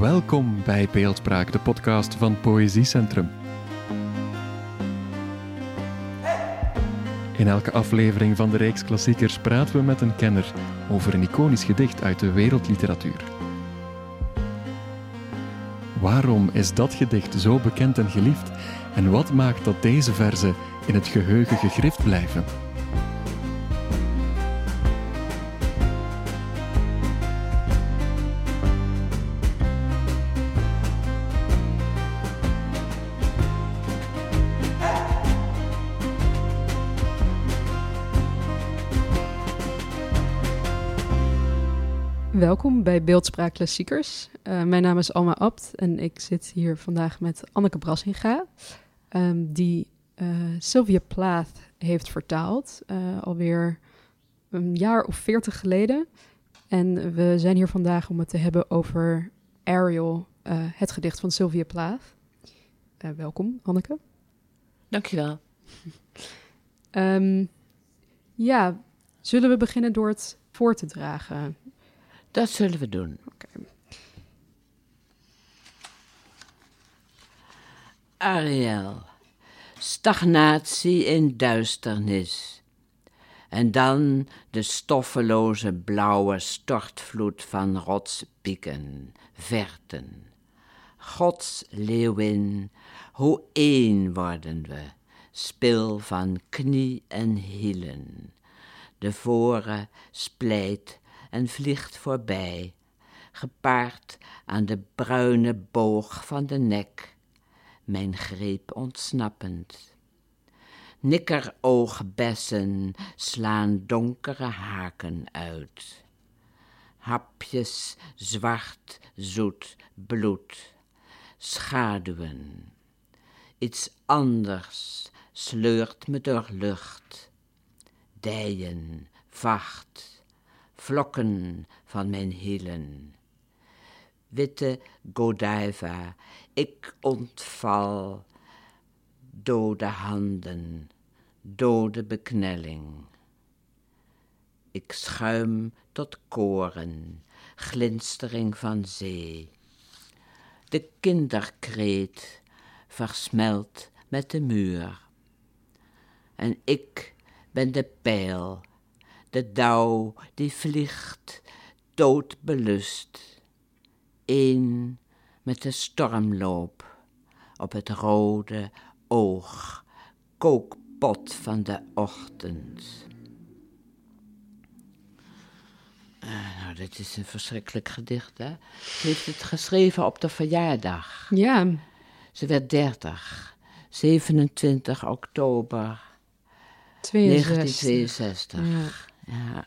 Welkom bij Beeldspraak, de podcast van Poëziecentrum. In elke aflevering van de Reeks Klassiekers praten we met een kenner over een iconisch gedicht uit de wereldliteratuur. Waarom is dat gedicht zo bekend en geliefd en wat maakt dat deze verzen in het geheugen gegrift blijven? Welkom bij Beeldspraak Klassiekers. Uh, mijn naam is Alma Abt en ik zit hier vandaag met Anneke Brassinga, um, die uh, Sylvia Plath heeft vertaald, uh, alweer een jaar of veertig geleden. En we zijn hier vandaag om het te hebben over Ariel, het gedicht van Sylvia Plath. welkom, Anneke. Dankjewel. um, ja, zullen we beginnen door het voor te dragen? Dat zullen we doen. Okay. Ariel, stagnatie in duisternis. En dan de stoffeloze blauwe stortvloed van rotspieken, verten. Gods leeuwin, hoe één worden we, spil van knie en hielen. De voren splijt en vliegt voorbij, gepaard aan de bruine boog van de nek, mijn greep ontsnappend. Nikkeroogbessen slaan donkere haken uit. Hapjes zwart, zoet bloed, schaduwen. Iets anders sleurt me door lucht. Dijen, vacht vlokken van mijn hielen. Witte Godiva, ik ontval, dode handen, dode beknelling. Ik schuim tot koren, glinstering van zee. De kinderkreet versmelt met de muur. En ik ben de pijl de dauw die vliegt, doodbelust. Eén met de stormloop op het rode oog, kookpot van de ochtend. Uh, nou, dit is een verschrikkelijk gedicht, hè? Ze heeft het geschreven op de verjaardag. Ja. Ze werd dertig. 27 oktober 1962. Ja. Ja.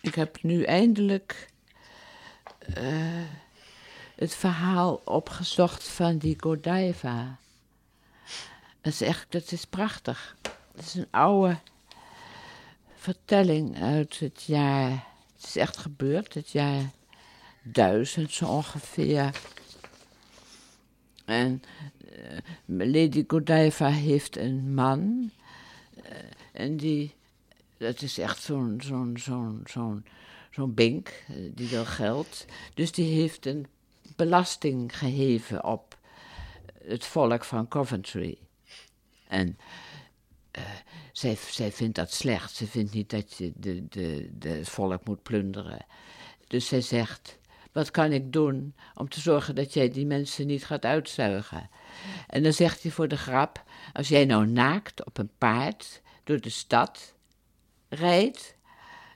Ik heb nu eindelijk uh, het verhaal opgezocht van die Godiva. Dat is echt, dat is prachtig. Het is een oude vertelling uit het jaar. Het is echt gebeurd, het jaar duizend zo ongeveer. En uh, Lady Godiva heeft een man eh, en die, dat is echt zo'n zo'n zo'n zo'n zo'n bink, eh, die wil geld. Dus die heeft een belasting geheven op het volk van Coventry. En uh, zij, zij vindt dat slecht. Ze vindt niet dat je de, de, de, het volk moet plunderen. Dus zij zegt: Wat kan ik doen om te zorgen dat jij die mensen niet gaat uitzuigen? En dan zegt hij voor de grap: Als jij nou naakt op een paard door de stad rijdt,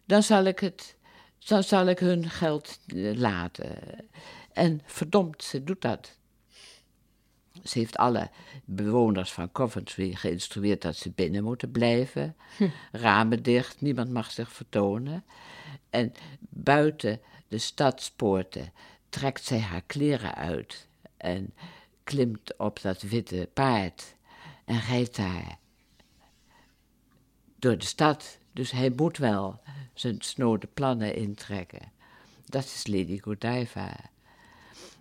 dan zal ik, het, dan zal ik hun geld eh, laten. En verdomd, ze doet dat. Ze heeft alle bewoners van Coventry geïnstrueerd dat ze binnen moeten blijven. Hm. Ramen dicht, niemand mag zich vertonen. En buiten de stadspoorten trekt zij haar kleren uit en klimt op dat witte paard en rijdt daar door de stad. Dus hij moet wel zijn snode plannen intrekken. Dat is Lady Godiva.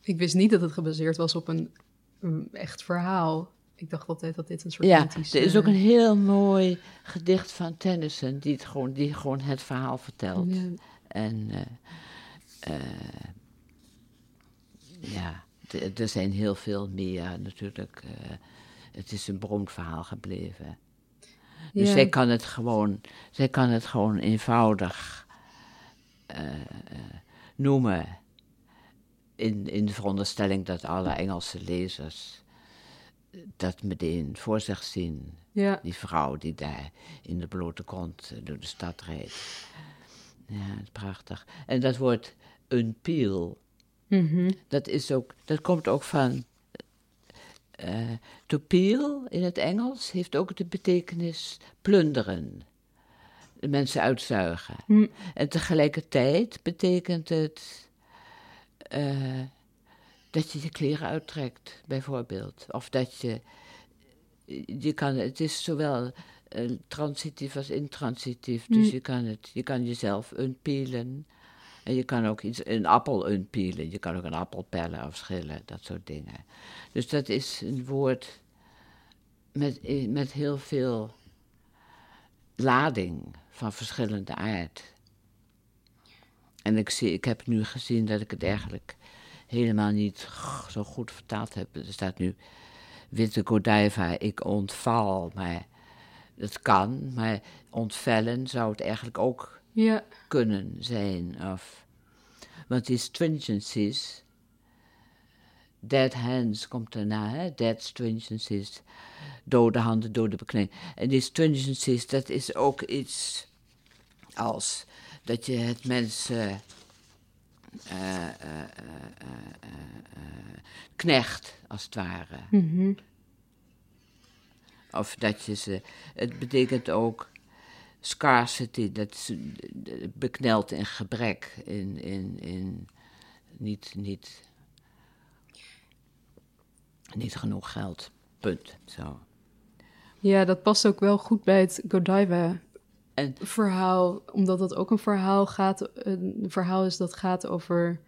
Ik wist niet dat het gebaseerd was op een, echt verhaal. Ik dacht altijd dat dit een soort. Ja, er is ook een heel mooi gedicht van Tennyson die, het gewoon, die gewoon het verhaal vertelt. En uh, eh, ja, er zijn heel veel meer natuurlijk. eh, het is een beroemd verhaal gebleven. Dus Ja. zij kan het gewoon, zij kan het gewoon eenvoudig eh, eh, noemen. In, in de veronderstelling dat alle Engelse lezers dat meteen voor zich zien. Ja, Die vrouw die daar in de blote kont door de stad rijdt. Ja, prachtig. En dat woord unpeel, mhm. dat, is ook, dat komt ook van. Eh to peel in het Engels heeft ook de betekenis plunderen. De mensen uitzuigen. Hm. En tegelijkertijd betekent het eh, dat je je kleren uittrekt, bijvoorbeeld. Of dat je. je kan, het is zowel eh, transitief als intransitief. Dus Hm. je, kan het, je kan jezelf unpeelen. En je kan ook iets, een appel unpeelen. Je kan ook een appel pellen of schillen, dat soort dingen. Dus dat is een woord met, eh, met heel veel lading van verschillende aard. En ik, zie, ik heb nu gezien dat ik het eigenlijk helemaal niet zo goed vertaald heb. Er staat nu Witte Godiva, ik ontval. Maar dat kan, maar ontvellen zou het eigenlijk ook ja, kunnen zijn. Of, want die stringencies, dead hands komt daarna, hè? dead stringencies, dode handen, dode bekleding. En die stringencies, dat is ook iets als dat je het mensen eh, eh, eh, knecht, als het ware. mhm. Of dat je ze. Het betekent ook scarcity, dat is eh, bekneld in gebrek, in, in, in niet, niet, niet genoeg geld. Punt. Zo. ja, dat past ook wel goed bij het Godiva En verhaal, omdat dat ook een verhaal gaat, een verhaal is dat gaat over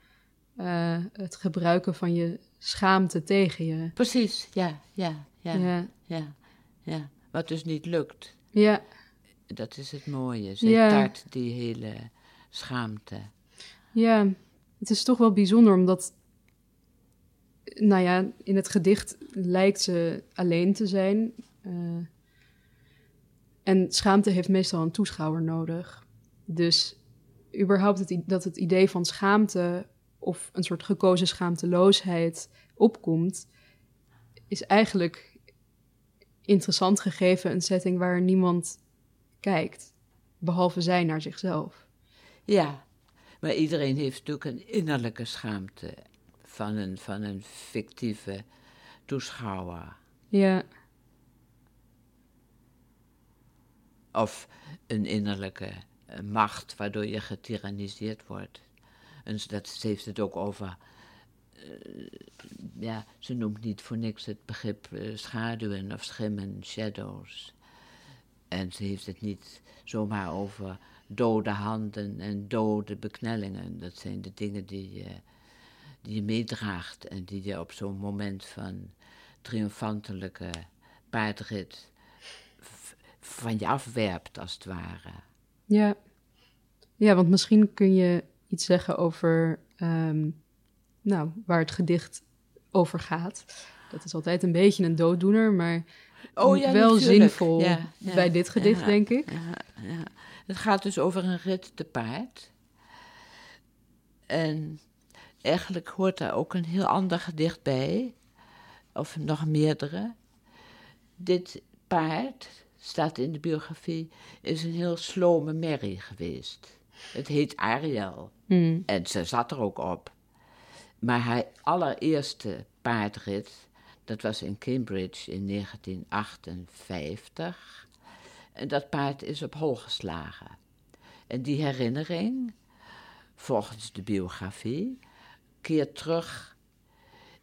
eh, het gebruiken van je schaamte tegen je. precies, ja, ja, ja, ja, Ja, ja. Wat dus niet lukt. ja, Dat is het mooie. Zij Ja. taart die hele schaamte. ja. Het is toch wel bijzonder, omdat, nou ja, in het gedicht lijkt ze alleen te zijn. eh, en schaamte heeft meestal een toeschouwer nodig. Dus überhaupt het, dat het idee van schaamte of een soort gekozen schaamteloosheid opkomt, is eigenlijk interessant gegeven een setting waar niemand kijkt, behalve zij naar zichzelf. Ja, maar iedereen heeft natuurlijk een innerlijke schaamte van een, van een fictieve toeschouwer. Ja, Of een innerlijke eh, macht waardoor je getyranniseerd wordt. En dat ze heeft het ook over. eh, ja, ze noemt niet voor niks het begrip eh, schaduwen of schimmen, shadows. En ze heeft het niet zomaar over dode handen en dode beknellingen. Dat zijn de dingen die je, die je meedraagt en die je op zo'n moment van triomfantelijke paardrit van je afwerpt, als het ware. ja. Ja, want misschien kun je iets zeggen over ehm, nou, waar het gedicht over gaat. Dat is altijd een beetje een dooddoener, maar Oh ja, wel natuurlijk. zinvol Ja, ja, bij dit gedicht, denk ik. Ja, ja. Het gaat dus over een rit te paard. En eigenlijk hoort daar ook een heel ander gedicht bij, of nog meerdere. Dit paard, staat in de biografie, is een heel slome merrie geweest. Het heet Ariel. Hmm. En ze zat er ook op. Maar haar allereerste paardrit, dat was in Cambridge in 1958. En dat paard is op hol geslagen. En die herinnering, volgens de biografie, keert terug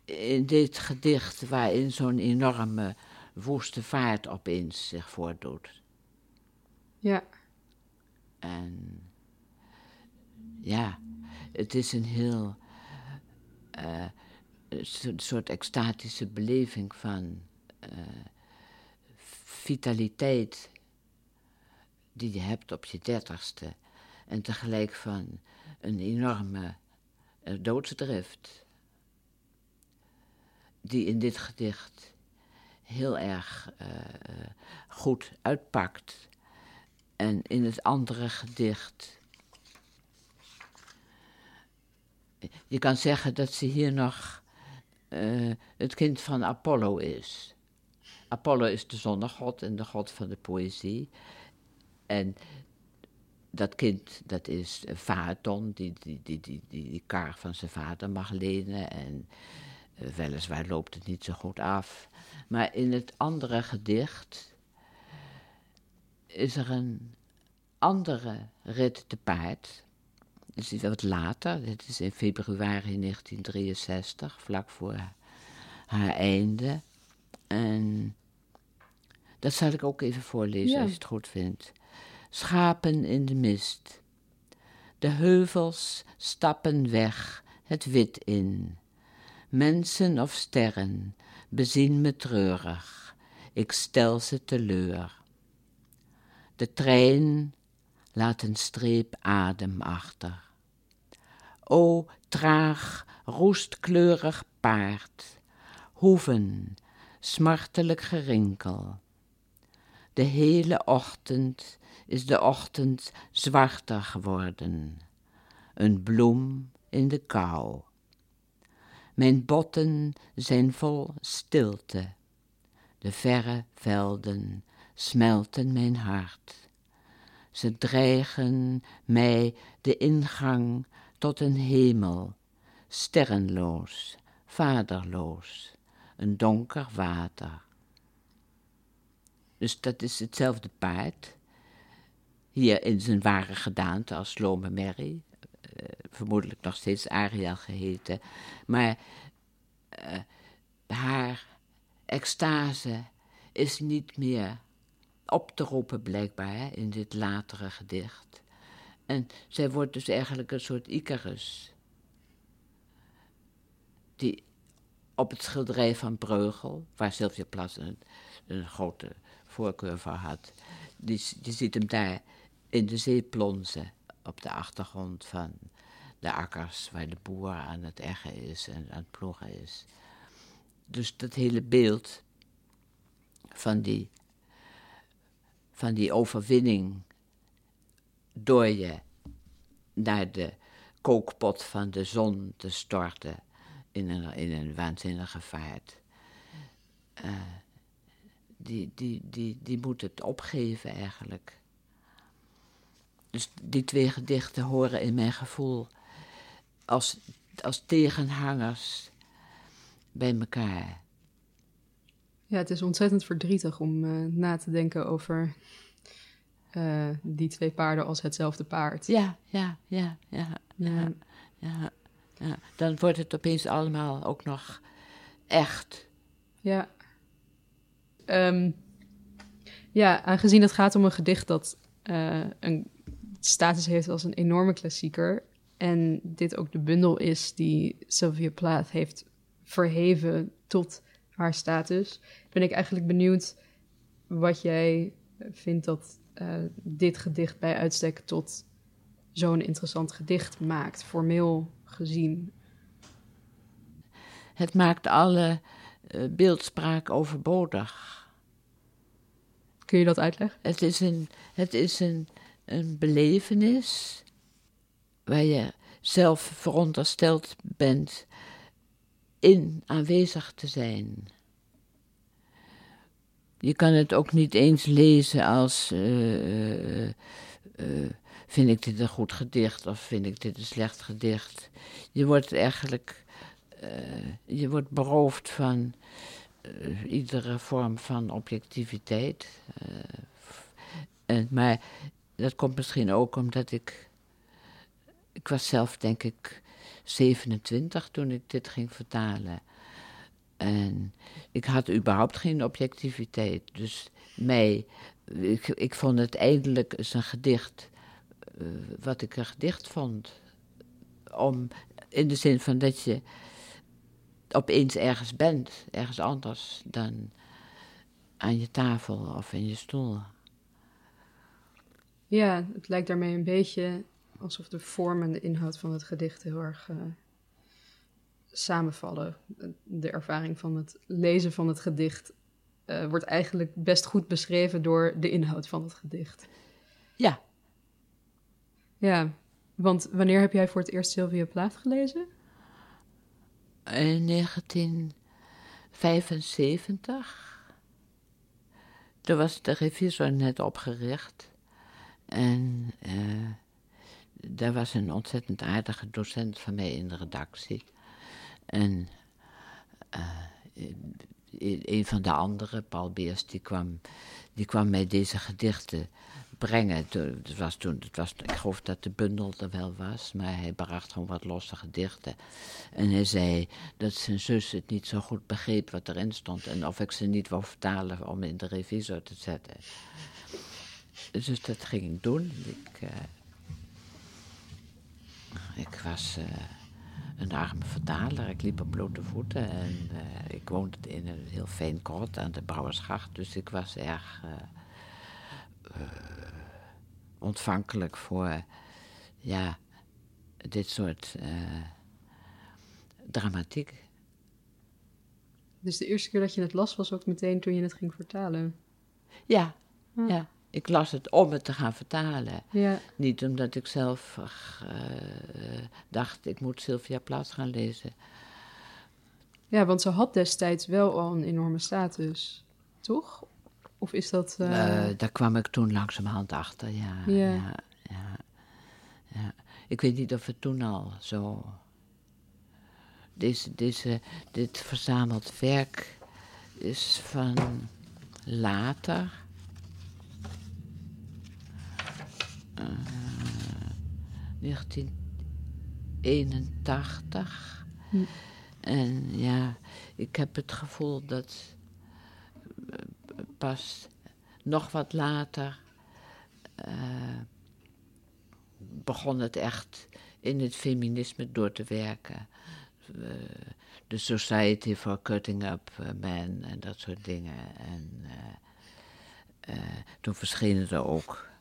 in dit gedicht waarin zo'n enorme woeste vaart opeens zich voordoet. Ja, En ja, het is een heel eh, een soort- extatische beleving van eh, vitaliteit die je hebt op je dertigste. En tegelijk van een enorme uh, doodsdrift, die in dit gedicht heel erg uh, goed uitpakt. En in het andere gedicht. Je kan zeggen dat ze hier nog uh, het kind van Apollo is. Apollo is de zonnegod en de god van de poëzie. En dat kind, dat is Phaeton, die die, die, die, die, die kar van zijn vader mag lenen. En uh, weliswaar loopt het niet zo goed af. Maar in het andere gedicht is er een andere rit te paard. Dus wat later, dit is in februari 1963, vlak voor haar einde. En dat zal ik ook even voorlezen als je het goed vindt. Schapen in de mist. De heuvels stappen weg, het wit in. Mensen of sterren bezien me treurig, ik stel ze teleur. De trein laat een streep adem achter. O traag, roestkleurig paard, hoeven, smartelijk gerinkel. De hele ochtend is de ochtend zwarter geworden, een bloem in de kou. Mijn botten zijn vol stilte, de verre velden smelten mijn hart. Ze dreigen mij de ingang tot een hemel, sterrenloos, vaderloos, een donker water. Dus dat is hetzelfde paard, hier in zijn ware gedaante als Slome Mary, uh, vermoedelijk nog steeds Ariel geheten, maar uh, haar extase is niet meer op te roepen, blijkbaar, hè, in dit latere gedicht. En zij wordt dus eigenlijk een soort Icarus. Die op het schilderij van Breugel, waar Sylvia Plath een, een grote voorkeur voor had, die, die ziet hem daar in de zee plonzen op de achtergrond van de akkers waar de boer aan het eggen is en aan het ploegen is. Dus dat hele beeld van die van die overwinning door je naar de kookpot van de zon te storten in een, in een waanzinnige vaart. Uh, die, die, die, die moet het opgeven eigenlijk. Dus die twee gedichten horen in mijn gevoel als, als tegenhangers bij elkaar. Ja, het is ontzettend verdrietig om uh, na te denken over uh, die twee paarden als hetzelfde paard. Ja, ja, ja, ja, ja, ja, ja. Dan wordt het opeens allemaal ook nog echt. Ja. Um, ja, aangezien het gaat om een gedicht dat uh, een status heeft als een enorme klassieker. En dit ook de bundel is die Sylvia Plath heeft verheven tot haar status, ben ik eigenlijk benieuwd wat jij vindt dat uh, dit gedicht bij uitstek tot zo'n interessant gedicht maakt, formeel gezien. Het maakt alle uh, beeldspraak overbodig. Kun je dat uitleggen? Het is een, het is een, een belevenis waar je zelf verondersteld bent in aanwezig te zijn. Je kan het ook niet eens lezen als. Uh, uh, vind ik dit een goed gedicht of vind ik dit een slecht gedicht? Je wordt eigenlijk. je wordt beroofd van iedere vorm van objectiviteit. en, maar dat komt misschien ook omdat ik. Ik was zelf, denk ik, 27 toen ik dit ging vertalen. En ik had überhaupt geen objectiviteit. Dus mij, ik, ik vond het eindelijk een gedicht, uh, wat ik een gedicht vond. Om, in de zin van dat je opeens ergens bent, ergens anders dan aan je tafel of in je stoel. Ja, het lijkt daarmee een beetje alsof de vorm en de inhoud van het gedicht heel erg uh, samenvallen. De ervaring van het lezen van het gedicht uh, wordt eigenlijk best goed beschreven door de inhoud van het gedicht. Ja. Ja, want wanneer heb jij voor het eerst Sylvia Plath gelezen? In 1975. Toen was de revisor net opgericht. En uh, daar was een ontzettend aardige docent van mij in de redactie. En uh, een van de anderen, Paul Beers, die kwam, die kwam mij deze gedichten brengen. Het was toen, het was, ik geloof dat de bundel er wel was, maar hij bracht gewoon wat losse gedichten. En hij zei dat zijn zus het niet zo goed begreep wat erin stond en of ik ze niet wou vertalen om in de revisor te zetten. Dus dat ging ik doen. Ik, uh, ik was. Uh, een arme vertaler. Ik liep op blote voeten en uh, ik woonde in een heel fijn aan de Brouwersgracht. Dus ik was erg uh, ontvankelijk voor ja, dit soort dramatiek. Dus de eerste keer dat je het las was ook meteen toen je het ging vertalen? Ja, ah. ja ik las het om het te gaan vertalen. Ja. Niet omdat ik zelf uh, dacht, ik moet Sylvia Plaats gaan lezen. Ja, want ze had destijds wel al een enorme status, toch? Of is dat... Uh... daar kwam ik toen langzamerhand achter, ja. Ja. ja, ja, ja. Ik weet niet of het toen al zo... Deze, deze, dit verzameld werk is van later 1981. Hm. En ja, ik heb het gevoel dat eh, pas nog wat later uh, begon het echt in het feminisme door te werken. Uh, de Society for Cutting Up Men en dat soort dingen. En toen verschenen er ook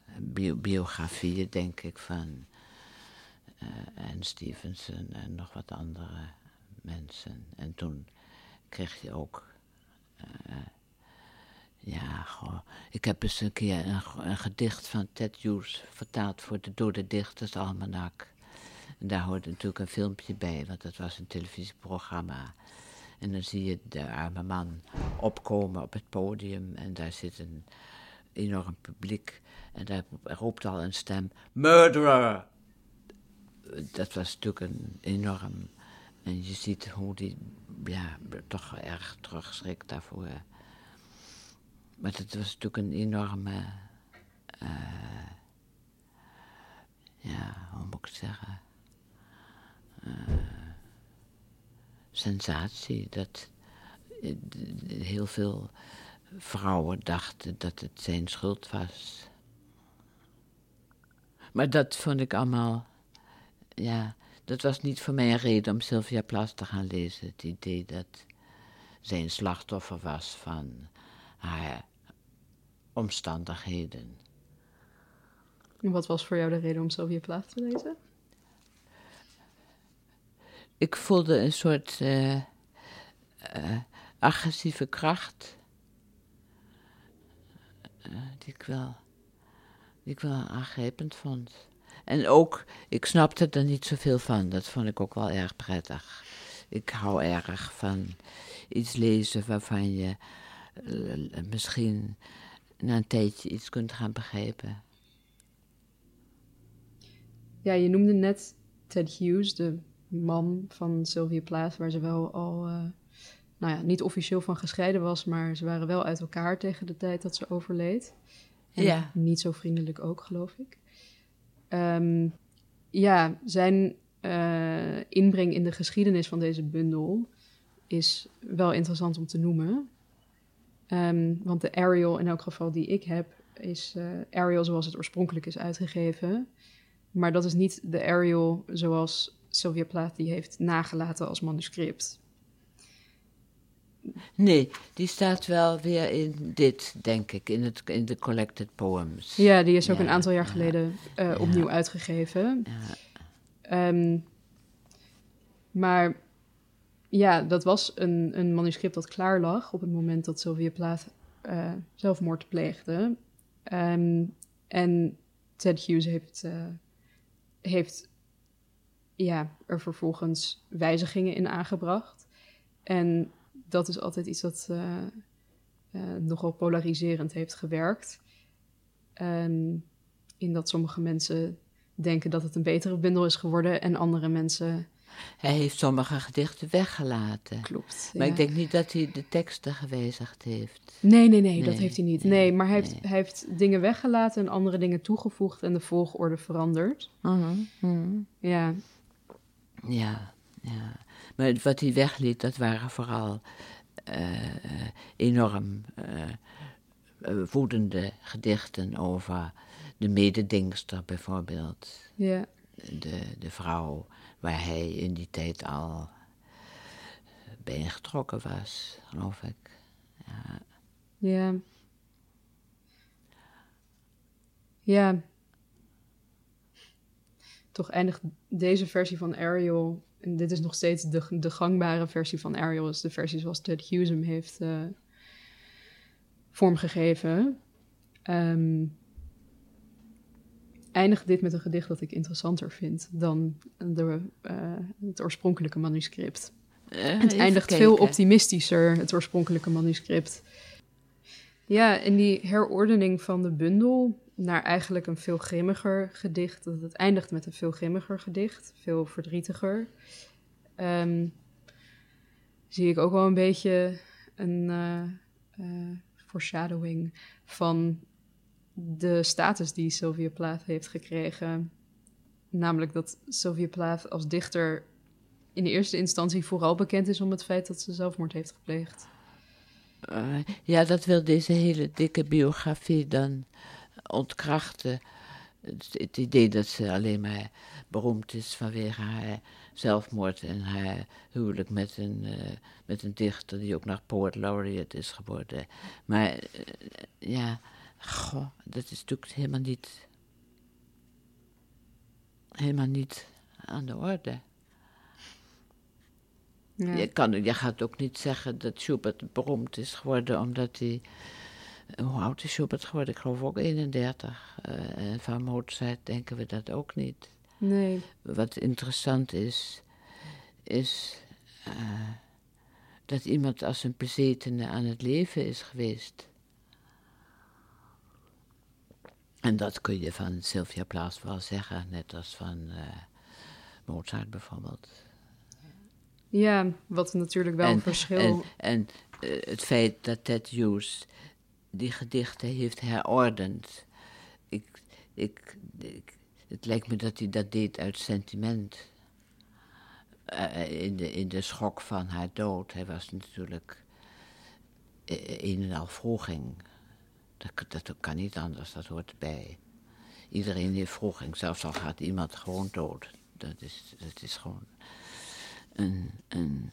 biografieën, denk ik, van uh, Anne Stevenson en nog wat andere mensen. En toen kreeg je ook. Uh, ja, goh. ik heb eens een keer een, gedicht van Ted Hughes vertaald voor de Dode Dichters Almanak. En daar hoort natuurlijk een filmpje bij, want dat was een televisieprogramma. En dan zie je de arme man opkomen op het podium en daar zit een enorm publiek. En daar roept al een stem: Murderer! Dat was natuurlijk een enorm. En je ziet hoe die ja, toch erg terugschrikt daarvoor. Maar het was natuurlijk een enorme. Uh, ja, hoe moet ik het zeggen? Uh, sensatie. Dat heel veel vrouwen dachten dat het zijn schuld was. Maar dat vond ik allemaal, ja, dat was niet voor mij een reden om Sylvia Plath te gaan lezen. Het idee dat zij een slachtoffer was van haar omstandigheden. En wat was voor jou de reden om Sylvia Plath te lezen? Ik voelde een soort uh, uh, agressieve kracht uh, die ik wel die ik wel aangrijpend vond. En ook, ik snapte er niet zoveel van. Dat vond ik ook wel erg prettig. Ik hou erg van iets lezen waarvan je uh, misschien na een tijdje iets kunt gaan begrijpen. Ja, je noemde net Ted Hughes, de man van Sylvia Plath, waar ze wel al, uh, nou ja, niet officieel van gescheiden was, maar ze waren wel uit elkaar tegen de tijd dat ze overleed. En ja. niet zo vriendelijk ook, geloof ik. Um, ja, zijn uh, inbreng in de geschiedenis van deze bundel is wel interessant om te noemen. Um, want de Ariel, in elk geval die ik heb, is uh, Ariel zoals het oorspronkelijk is uitgegeven. Maar dat is niet de Ariel zoals Sylvia Plath die heeft nagelaten als manuscript. Nee, die staat wel weer in dit, denk ik, in, het, in de Collected Poems. Ja, die is ook een aantal jaar geleden uh, opnieuw uitgegeven. Um, maar ja, dat was een, een manuscript dat klaar lag op het moment dat Sylvia Plath uh, zelfmoord pleegde. Ehm, en Ted Hughes heeft, uh, heeft ja, er vervolgens wijzigingen in aangebracht. En dat is altijd iets dat uh, nogal polariserend heeft gewerkt. Um, in dat sommige mensen denken dat het een betere bundel is geworden en andere mensen. Hij heeft sommige gedichten weggelaten. Klopt. Maar ik denk niet dat hij de teksten gewijzigd heeft. Nee, nee, nee, dat heeft hij niet. Nee, maar hij, heeft, hij heeft dingen weggelaten en andere dingen toegevoegd en de volgorde veranderd. Mhm, mhm. Ja. Ja, ja. Maar wat hij wegliet, dat waren vooral uh, enorm uh, woedende gedichten over de mededingster bijvoorbeeld. Ja. De, de vrouw waar hij in die tijd al bij getrokken was, geloof ik. Ja. Ja. Ja. Toch eindigt deze versie van Ariel, en dit is nog steeds de, de gangbare versie van Ariel, is de versie zoals Ted Hughes hem heeft uh, vormgegeven. Um, eindigt dit met een gedicht dat ik interessanter vind dan de, uh, het oorspronkelijke manuscript. Uh, het eindigt kijken. veel optimistischer, het oorspronkelijke manuscript. Ja, in die herordening van de bundel naar eigenlijk een veel grimmiger gedicht. Dat het eindigt met een veel grimmiger gedicht, veel verdrietiger. Um, zie ik ook wel een beetje een uh, foreshadowing van de status die Sylvia Plath heeft gekregen. Namelijk dat Sylvia Plath als dichter in de eerste instantie vooral bekend is om het feit dat ze zelfmoord heeft gepleegd. Uh, ja, dat wil deze hele dikke biografie dan ontkrachten. Het, het, idee dat ze alleen maar beroemd is vanwege haar zelfmoord en haar huwelijk met een, uh, met een dichter die ook nog poet laureate is geworden. Maar uh, ja, goh, dat is natuurlijk helemaal niet, helemaal niet aan de orde. Ja. Je, kan, je gaat ook niet zeggen dat Schubert beroemd is geworden omdat hij. Hoe oud is Schubert geworden? Ik geloof ook 31. Uh, en van Mozart denken we dat ook niet. Nee. Wat interessant is, is uh, dat iemand als een bezetene aan het leven is geweest. En dat kun je van Sylvia Plath wel zeggen, net als van uh, Mozart bijvoorbeeld. Ja, wat natuurlijk wel en, een verschil... En, en het feit dat Ted Hughes die gedichten heeft herordend. Ik, ik, het lijkt me dat hij dat deed uit sentiment. Uh, in, de, in de schok van haar dood. Hij was natuurlijk een en al. Dat, dat kan niet anders, dat hoort erbij. Iedereen heeft vroeging, zelfs al gaat iemand gewoon dood. Dat is, dat is gewoon een, een,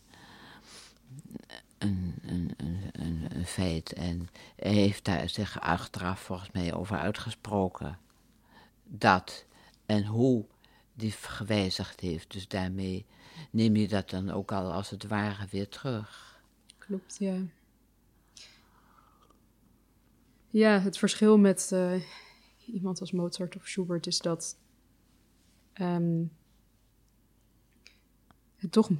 een, een, feit. En hij heeft daar zich achteraf volgens mij over uitgesproken. Dat en hoe die gewijzigd heeft. Dus daarmee neem je dat dan ook al als het ware weer terug. Klopt, ja. Ja, het verschil met uh, iemand als Mozart of Schubert is dat um, het toch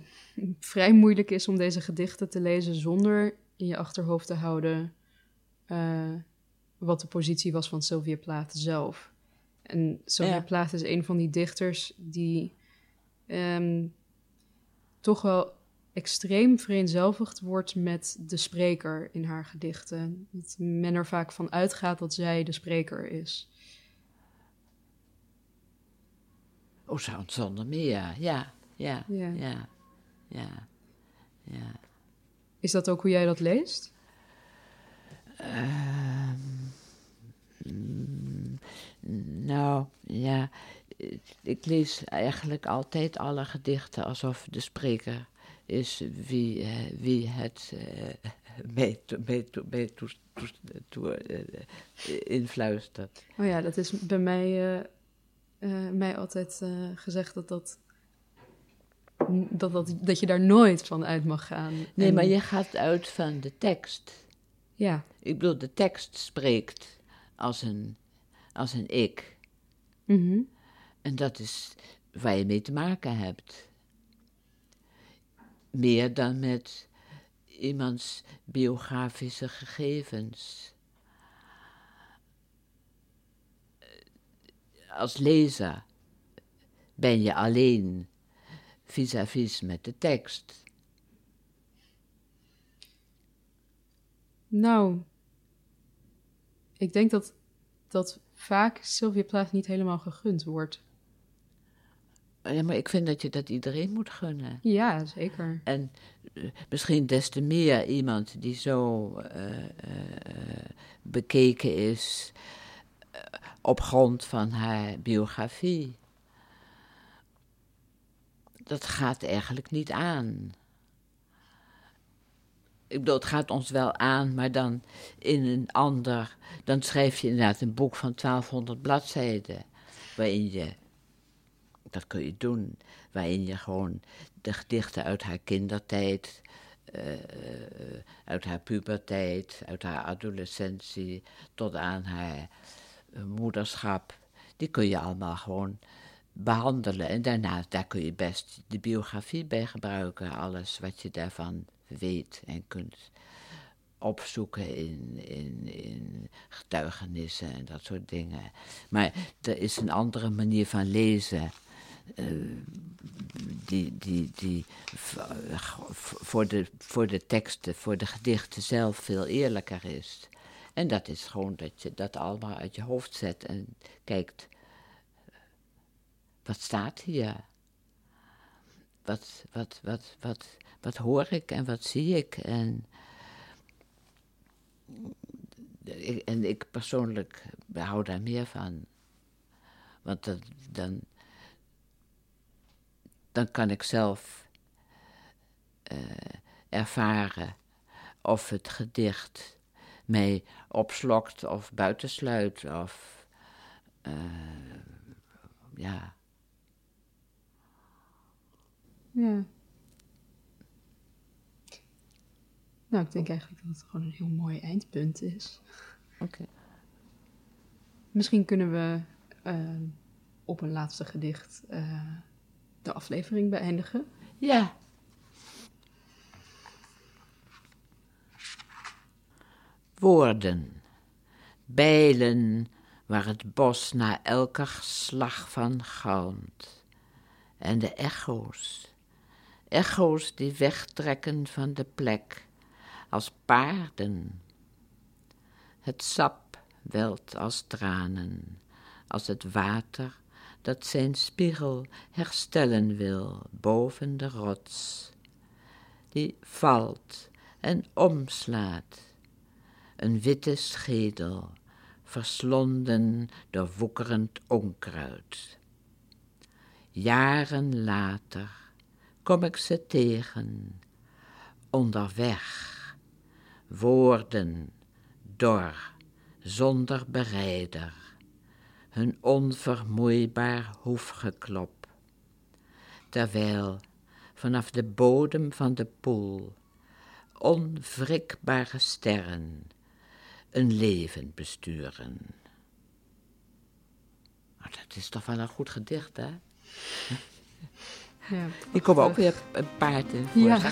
vrij moeilijk is om deze gedichten te lezen zonder in je achterhoofd te houden uh, wat de positie was van Sylvia Plath zelf. En Sylvia ja. Plath is een van die dichters die um, toch wel extreem vereenzelvigd wordt met de spreker in haar gedichten. Dat men er vaak van uitgaat dat zij de spreker is. Oh, zonder meer, ja. Ja, ja, Ja. ja. Is dat ook hoe jij dat leest? Ehm, mm, nou, ja. Ik lees eigenlijk altijd alle gedichten alsof de spreker is wie, uh, wie het uh, mij, to, mij, to, mij to, to, uh, influistert. Oh ja, dat is bij mij, mij altijd gezegd dat dat dat, dat, dat je daar nooit van uit mag gaan. Nee, En- maar je gaat uit van de tekst. Ja, Ik bedoel, de tekst spreekt als een, als een ik. mhm. En dat is waar je mee te maken hebt. Meer dan met iemands biografische gegevens. Als lezer ben je alleen vis-à-vis met de tekst. Nou, ik denk dat, dat vaak Sylvia Plath niet helemaal gegund wordt. Ja, maar ik vind dat je dat iedereen moet gunnen. Ja, zeker. En eh, misschien des te meer iemand die zo eh, eh, bekeken is op grond van haar biografie. Dat gaat eigenlijk niet aan. Ik bedoel, het gaat ons wel aan, maar dan in een ander. Dan schrijf je inderdaad een boek van 1200 bladzijden. Waarin je dat kun je doen, waarin je gewoon de gedichten uit haar kindertijd, eh, uit haar puberteit, uit haar adolescentie tot aan haar eh, moederschap, die kun je allemaal gewoon behandelen. En daarna, daar kun je best de biografie bij gebruiken, alles wat je daarvan weet en kunt opzoeken in, in, in getuigenissen en dat soort dingen. Maar er is een andere manier van lezen. eh, die, die, die v- voor, de, voor de teksten, voor de gedichten zelf veel eerlijker is. En dat is gewoon dat je dat allemaal uit je hoofd zet en kijkt, wat staat hier? Wat, wat, wat, wat, wat hoor ik en wat zie ik? En, en ik persoonlijk hou daar meer van. Want dat, dan, dan kan ik zelf eh, ervaren of het gedicht mij opslokt of buitensluit of eh, ja. Ja. Nou, ik denk eigenlijk dat het gewoon een heel mooi eindpunt is. Oké. Misschien kunnen we eh, op een laatste gedicht eh, de aflevering beëindigen. Ja. Woorden. Bijlen waar het bos na elke slag van galmt. En de echo's. Echo's die wegtrekken van de plek, als paarden. Het sap welt als tranen, als het water dat zijn spiegel herstellen wil boven de rots, die valt en omslaat, een witte schedel, verslonden door woekerend onkruid. Jaren later kom ik ze tegen, onderweg, woorden, dor, zonder bereider hun onvermoeibaar hoefgeklop. Terwijl vanaf de bodem van de poel onwrikbare sterren een leven besturen. Dat is toch wel een goed gedicht, hè? Ja, ik kom ook weer een eh, voor. Ja.